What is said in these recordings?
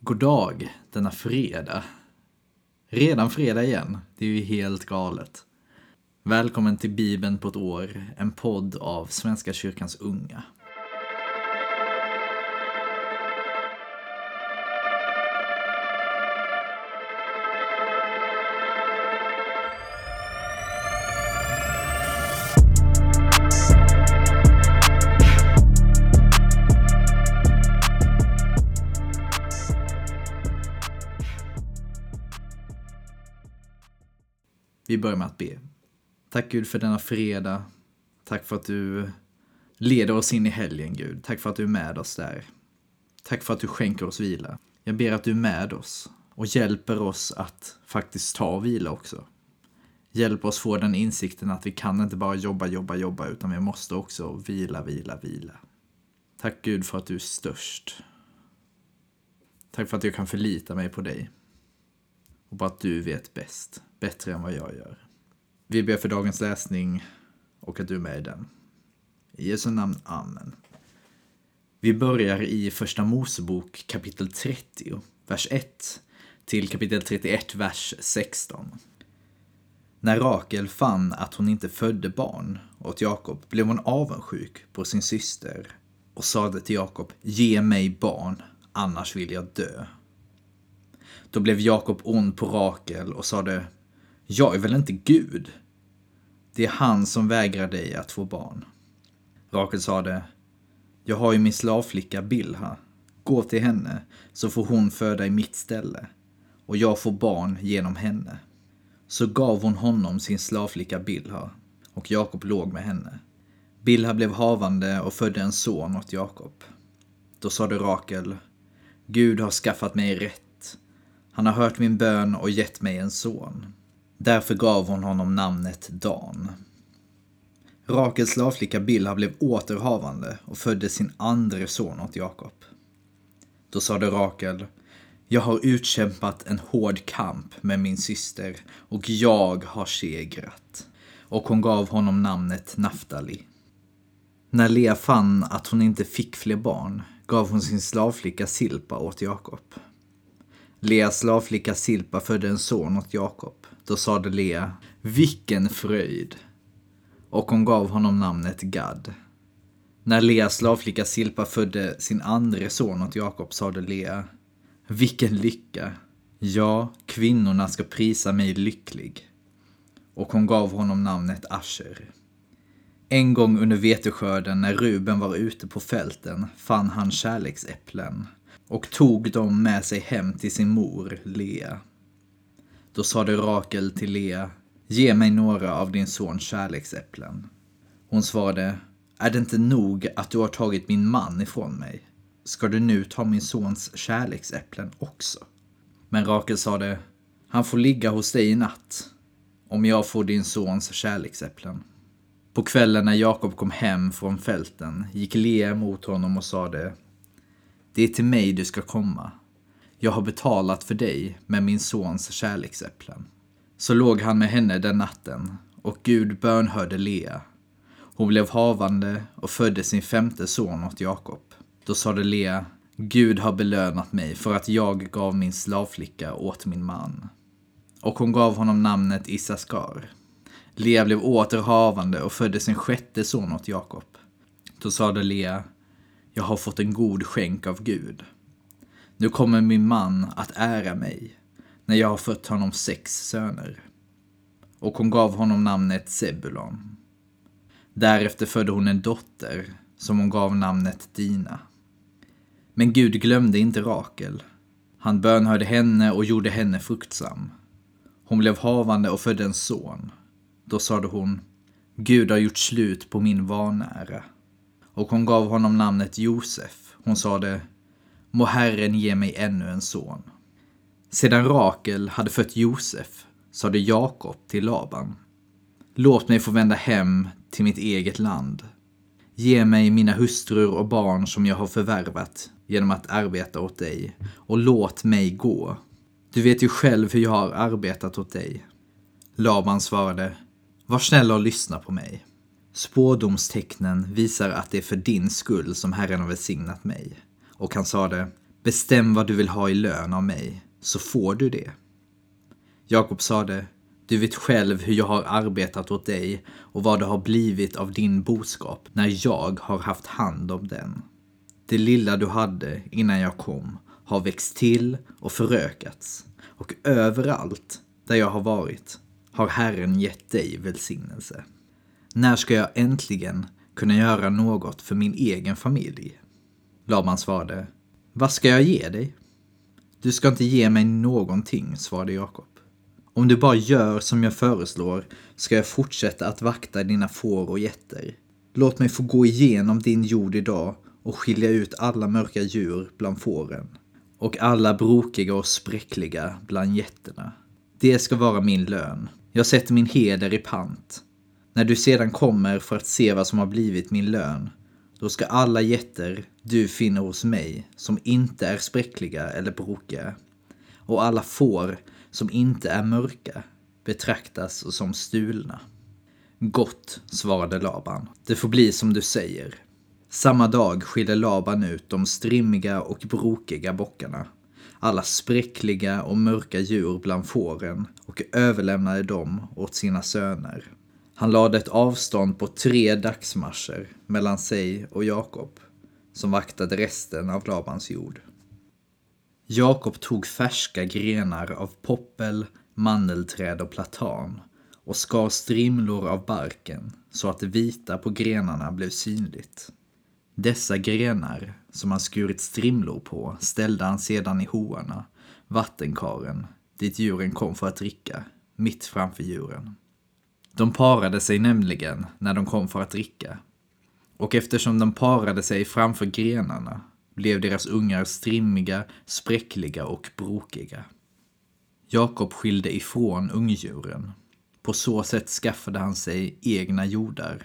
God dag denna fredag. Redan fredag igen. Det är ju helt galet. Välkommen till Bibeln på ett år, en podd av Svenska kyrkans unga. Vi börjar med att be. Tack Gud för denna fredag. Tack för att du leder oss in i helgen Gud. Tack för att du är med oss där. Tack för att du skänker oss vila. Jag ber att du är med oss och hjälper oss att faktiskt ta vila också. Hjälp oss få den insikten att vi kan inte bara jobba, jobba, jobba utan vi måste också vila, vila, vila. Tack Gud för att du är störst. Tack för att jag kan förlita mig på dig. Och på att du vet bäst bättre än vad jag gör. Vi ber för dagens läsning och att du är med i den. I Jesu namn, Amen. Vi börjar i Första Mosebok kapitel 30, vers 1 till kapitel 31, vers 16. När Rakel fann att hon inte födde barn åt Jakob blev hon avundsjuk på sin syster och sade till Jakob, ge mig barn, annars vill jag dö. Då blev Jakob ond på Rakel och sade, jag är väl inte Gud? Det är han som vägrar dig att få barn. Rakel sade, jag har ju min slavflicka Bilha. Gå till henne, så får hon föda i mitt ställe, och jag får barn genom henne. Så gav hon honom sin slavflicka Bilha, och Jakob låg med henne. Bilha blev havande och födde en son åt Jakob. Då sade Rakel, Gud har skaffat mig rätt. Han har hört min bön och gett mig en son. Därför gav hon honom namnet Dan. Rakels slavflicka Bilha blev återhavande och födde sin andre son åt Jakob. Då sade Rakel, jag har utkämpat en hård kamp med min syster och jag har segrat. Och hon gav honom namnet Naftali. När Lea fann att hon inte fick fler barn gav hon sin slavflicka Silpa åt Jakob. Leas slavflicka Silpa födde en son åt Jakob. Då sade Lea, vilken fröjd! Och hon gav honom namnet Gad. När Leas slavflicka Silpa födde sin andre son åt Jakob sade Lea, vilken lycka! Ja, kvinnorna ska prisa mig lycklig. Och hon gav honom namnet Asher. En gång under veteskörden när Ruben var ute på fälten fann han kärleksäpplen och tog dem med sig hem till sin mor Lea. Då sade Rakel till Lea, ge mig några av din sons kärleksäpplen. Hon svarade, är det inte nog att du har tagit min man ifrån mig? Ska du nu ta min sons kärleksäpplen också? Men Rakel sade, han får ligga hos dig i natt, om jag får din sons kärleksäpplen. På kvällen när Jakob kom hem från fälten gick Lea mot honom och sade, det är till mig du ska komma. Jag har betalat för dig med min sons kärleksäpplen. Så låg han med henne den natten, och Gud bönhörde Lea. Hon blev havande och födde sin femte son åt Jakob. Då sade Lea, Gud har belönat mig för att jag gav min slavflicka åt min man. Och hon gav honom namnet Isaskar. Lea blev åter havande och födde sin sjätte son åt Jakob. Då sade Lea, jag har fått en god skänk av Gud. Nu kommer min man att ära mig när jag har fött honom sex söner. Och hon gav honom namnet Sebulon. Därefter födde hon en dotter som hon gav namnet Dina. Men Gud glömde inte Rakel. Han bönhörde henne och gjorde henne fruktsam. Hon blev havande och födde en son. Då sade hon, Gud har gjort slut på min vanära. Och hon gav honom namnet Josef. Hon sade, må Herren ge mig ännu en son. Sedan Rakel hade fött Josef sade Jakob till Laban. Låt mig få vända hem till mitt eget land. Ge mig mina hustrur och barn som jag har förvärvat genom att arbeta åt dig och låt mig gå. Du vet ju själv hur jag har arbetat åt dig. Laban svarade, var snäll och lyssna på mig. Spådomstecknen visar att det är för din skull som Herren har välsignat mig. Och han sade, Bestäm vad du vill ha i lön av mig, så får du det. Jakob sade, du vet själv hur jag har arbetat åt dig och vad det har blivit av din boskap när jag har haft hand om den. Det lilla du hade innan jag kom har växt till och förökats och överallt där jag har varit har Herren gett dig välsignelse. När ska jag äntligen kunna göra något för min egen familj? Laban svarade, vad ska jag ge dig? Du ska inte ge mig någonting, svarade Jakob. Om du bara gör som jag föreslår ska jag fortsätta att vakta dina får och getter. Låt mig få gå igenom din jord idag och skilja ut alla mörka djur bland fåren och alla brokiga och spräckliga bland getterna. Det ska vara min lön. Jag sätter min heder i pant. När du sedan kommer för att se vad som har blivit min lön, då ska alla getter du finner hos mig, som inte är spräckliga eller brokiga, och alla får som inte är mörka, betraktas som stulna. Gott, svarade Laban. Det får bli som du säger. Samma dag skilde Laban ut de strimmiga och brokiga bockarna, alla spräckliga och mörka djur bland fåren och överlämnade dem åt sina söner. Han lade ett avstånd på tre dagsmarscher mellan sig och Jakob, som vaktade resten av Labans jord. Jakob tog färska grenar av poppel, mandelträd och platan och skar strimlor av barken så att det vita på grenarna blev synligt. Dessa grenar, som han skurit strimlor på, ställde han sedan i hoarna, vattenkaren, dit djuren kom för att dricka, mitt framför djuren. De parade sig nämligen när de kom för att dricka. Och eftersom de parade sig framför grenarna blev deras ungar strimmiga, spräckliga och brokiga. Jakob skilde ifrån ungdjuren. På så sätt skaffade han sig egna jordar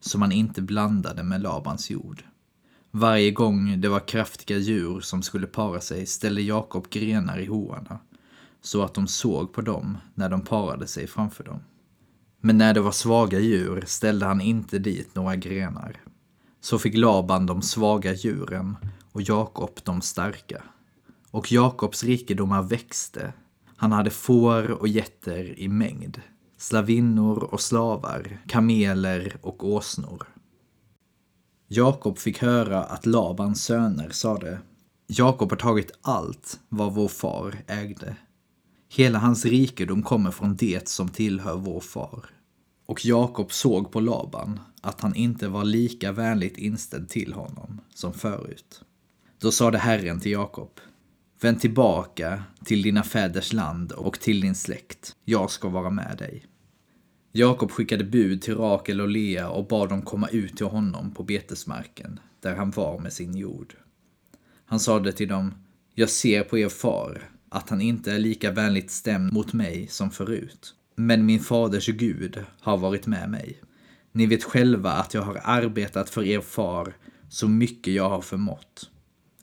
som han inte blandade med Labans jord. Varje gång det var kraftiga djur som skulle para sig ställde Jakob grenar i hoarna så att de såg på dem när de parade sig framför dem. Men när det var svaga djur ställde han inte dit några grenar. Så fick Laban de svaga djuren och Jakob de starka. Och Jakobs rikedomar växte. Han hade får och getter i mängd, slavinnor och slavar, kameler och åsnor. Jakob fick höra att Labans söner sade Jakob har tagit allt vad vår far ägde. Hela hans rikedom kommer från det som tillhör vår far. Och Jakob såg på Laban att han inte var lika vänligt inställd till honom som förut. Då sade Herren till Jakob, vänd tillbaka till dina fäders land och till din släkt. Jag ska vara med dig. Jakob skickade bud till Rakel och Lea och bad dem komma ut till honom på betesmarken, där han var med sin jord. Han sade till dem, jag ser på er far, att han inte är lika vänligt stämd mot mig som förut. Men min faders Gud har varit med mig. Ni vet själva att jag har arbetat för er far så mycket jag har förmått.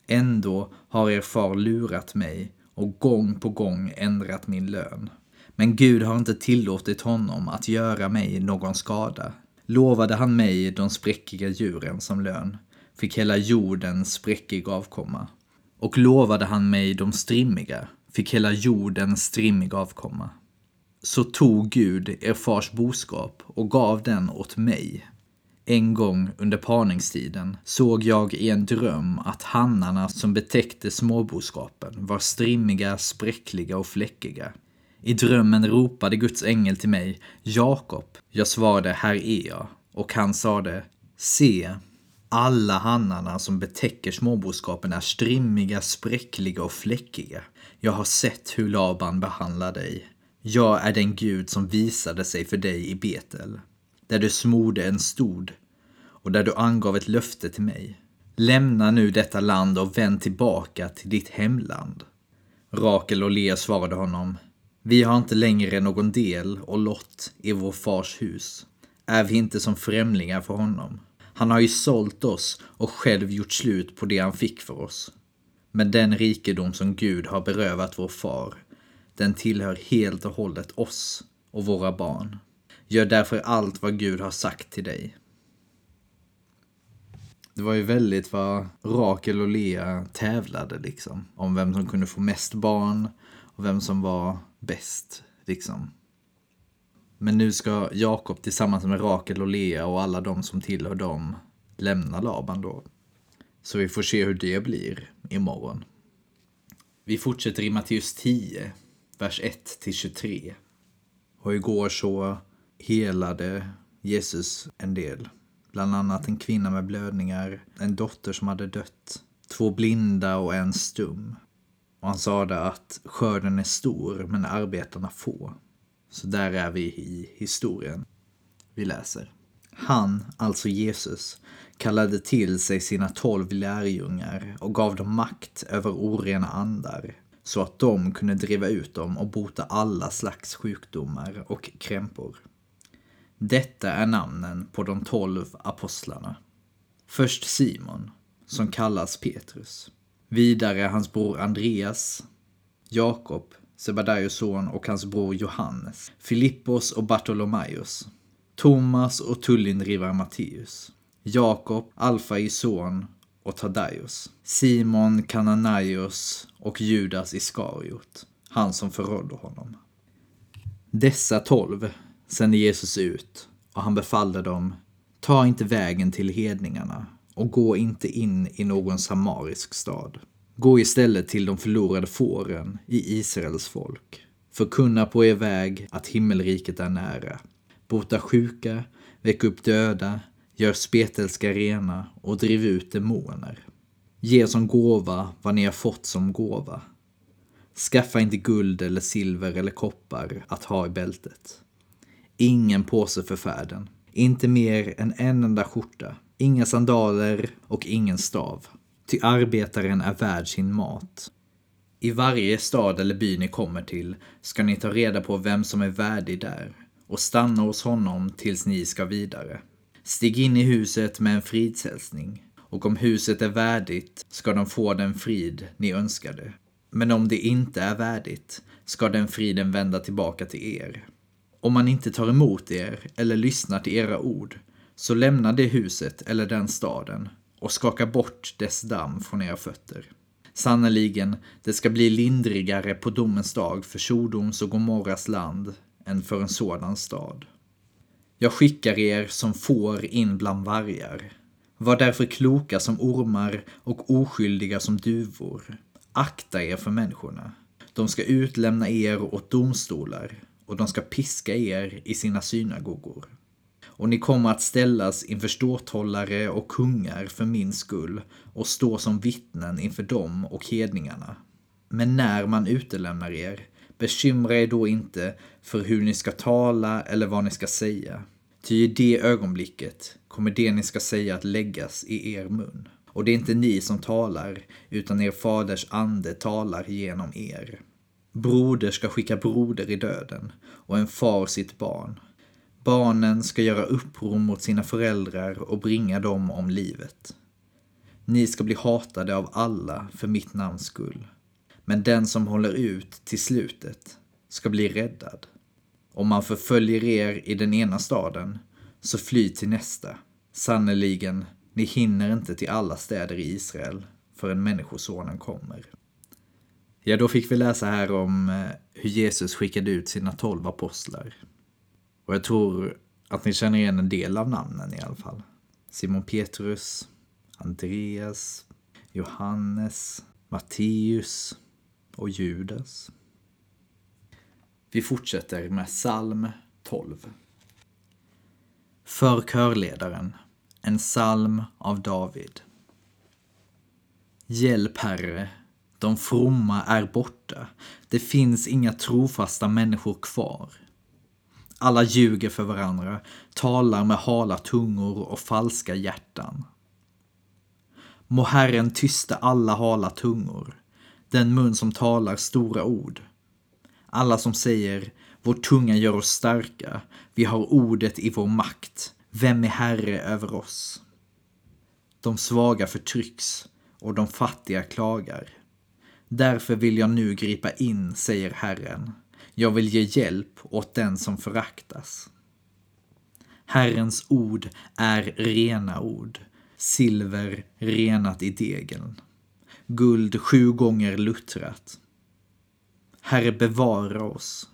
Ändå har er far lurat mig och gång på gång ändrat min lön. Men Gud har inte tillåtit honom att göra mig någon skada. Lovade han mig de spräckiga djuren som lön, fick hela jorden spräckig avkomma. Och lovade han mig de strimmiga, fick hela jorden strimmig avkomma. Så tog Gud er fars boskap och gav den åt mig. En gång under parningstiden såg jag i en dröm att hannarna som betäckte småboskapen var strimmiga, spräckliga och fläckiga. I drömmen ropade Guds ängel till mig, Jakob. Jag svarade, här är jag. Och han sade, se, alla hannarna som betäcker småboskapen är strimmiga, spräckliga och fläckiga. Jag har sett hur Laban behandlar dig. Jag är den Gud som visade sig för dig i Betel, där du smorde en stod och där du angav ett löfte till mig. Lämna nu detta land och vänd tillbaka till ditt hemland. Rakel och Lea svarade honom, vi har inte längre någon del och lott i vår fars hus. Är vi inte som främlingar för honom? Han har ju sålt oss och själv gjort slut på det han fick för oss. Men den rikedom som Gud har berövat vår far, den tillhör helt och hållet oss och våra barn. Gör därför allt vad Gud har sagt till dig. Det var ju väldigt vad Rakel och Lea tävlade liksom. Om vem som kunde få mest barn och vem som var bäst liksom. Men nu ska Jakob tillsammans med Rakel och Lea och alla de som tillhör dem lämna Laban då. Så vi får se hur det blir imorgon. Vi fortsätter i Matteus 10, vers 1-23. Och igår så helade Jesus en del. Bland annat en kvinna med blödningar, en dotter som hade dött, två blinda och en stum. Och han sade att skörden är stor men arbetarna få. Så där är vi i historien. Vi läser. Han, alltså Jesus, kallade till sig sina tolv lärjungar och gav dem makt över orena andar så att de kunde driva ut dem och bota alla slags sjukdomar och krämpor. Detta är namnen på de tolv apostlarna. Först Simon, som kallas Petrus. Vidare hans bror Andreas, Jakob, Sebadaios son och hans bror Johannes, Filippos och Bartolomaios, Thomas och tullindrivare Matteus, Jakob, Alfais son och Tadaios, Simon Kananaios och Judas Iskariot, han som förrådde honom. Dessa tolv sände Jesus ut och han befallde dem, ta inte vägen till hedningarna och gå inte in i någon samarisk stad. Gå istället till de förlorade fåren i Israels folk. Förkunna på er väg att himmelriket är nära. Bota sjuka, väck upp döda, gör spetälska rena och driv ut demoner. Ge som gåva vad ni har fått som gåva. Skaffa inte guld eller silver eller koppar att ha i bältet. Ingen påse för färden. Inte mer än en enda skjorta. Inga sandaler och ingen stav. Ty arbetaren är värd sin mat. I varje stad eller by ni kommer till ska ni ta reda på vem som är värdig där och stanna hos honom tills ni ska vidare. Stig in i huset med en fridshälsning och om huset är värdigt ska de få den frid ni önskade. Men om det inte är värdigt ska den friden vända tillbaka till er. Om man inte tar emot er eller lyssnar till era ord så lämna det huset eller den staden och skaka bort dess damm från era fötter. Sannerligen, det ska bli lindrigare på domens dag för Sodoms och Gomorras land än för en sådan stad. Jag skickar er som får in bland vargar. Var därför kloka som ormar och oskyldiga som duvor. Akta er för människorna. De ska utlämna er åt domstolar och de ska piska er i sina synagogor. Och ni kommer att ställas inför ståthållare och kungar för min skull och stå som vittnen inför dem och hedningarna. Men när man utelämnar er, bekymra er då inte för hur ni ska tala eller vad ni ska säga. Ty i det ögonblicket kommer det ni ska säga att läggas i er mun. Och det är inte ni som talar, utan er faders ande talar genom er. Broder ska skicka broder i döden och en far sitt barn. Barnen ska göra uppror mot sina föräldrar och bringa dem om livet. Ni ska bli hatade av alla för mitt namns skull. Men den som håller ut till slutet ska bli räddad. Om man förföljer er i den ena staden, så fly till nästa. Sannerligen, ni hinner inte till alla städer i Israel förrän Människosonen kommer. Ja, då fick vi läsa här om eh, hur Jesus skickade ut sina tolv apostlar. Och jag tror att ni känner igen en del av namnen i alla fall. Simon Petrus, Andreas, Johannes, Matteus och Judas. Vi fortsätter med psalm 12. För körledaren, en psalm av David. Hjälp, Herre, de fromma är borta. Det finns inga trofasta människor kvar. Alla ljuger för varandra, talar med hala tungor och falska hjärtan. Må Herren tysta alla hala tungor, den mun som talar stora ord. Alla som säger vår tunga gör oss starka, vi har ordet i vår makt. Vem är herre över oss? De svaga förtrycks och de fattiga klagar. Därför vill jag nu gripa in, säger Herren. Jag vill ge hjälp åt den som föraktas. Herrens ord är rena ord, silver renat i degen, guld sju gånger luttrat. Herre bevara oss,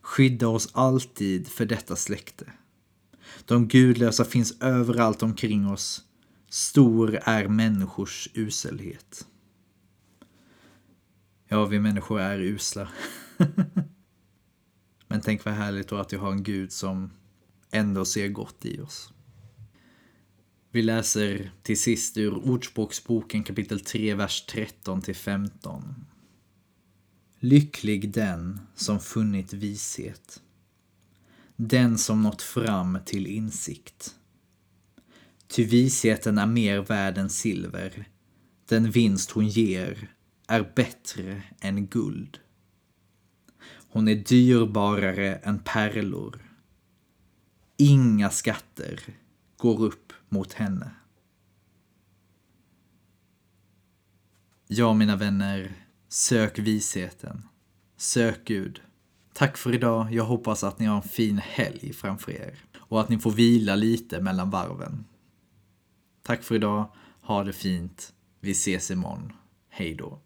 skydda oss alltid för detta släkte. De gudlösa finns överallt omkring oss, stor är människors uselhet. Ja, vi människor är usla. Men tänk vad härligt då att vi har en gud som ändå ser gott i oss. Vi läser till sist ur Ordspråksboken kapitel 3, vers 13 till 15. Lycklig den som funnit vishet. Den som nått fram till insikt. Ty visheten är mer värd än silver. Den vinst hon ger är bättre än guld. Hon är dyrbarare än pärlor. Inga skatter går upp mot henne. Ja, mina vänner, sök visheten. Sök Gud. Tack för idag. Jag hoppas att ni har en fin helg framför er och att ni får vila lite mellan varven. Tack för idag. Ha det fint. Vi ses imorgon. Hej då.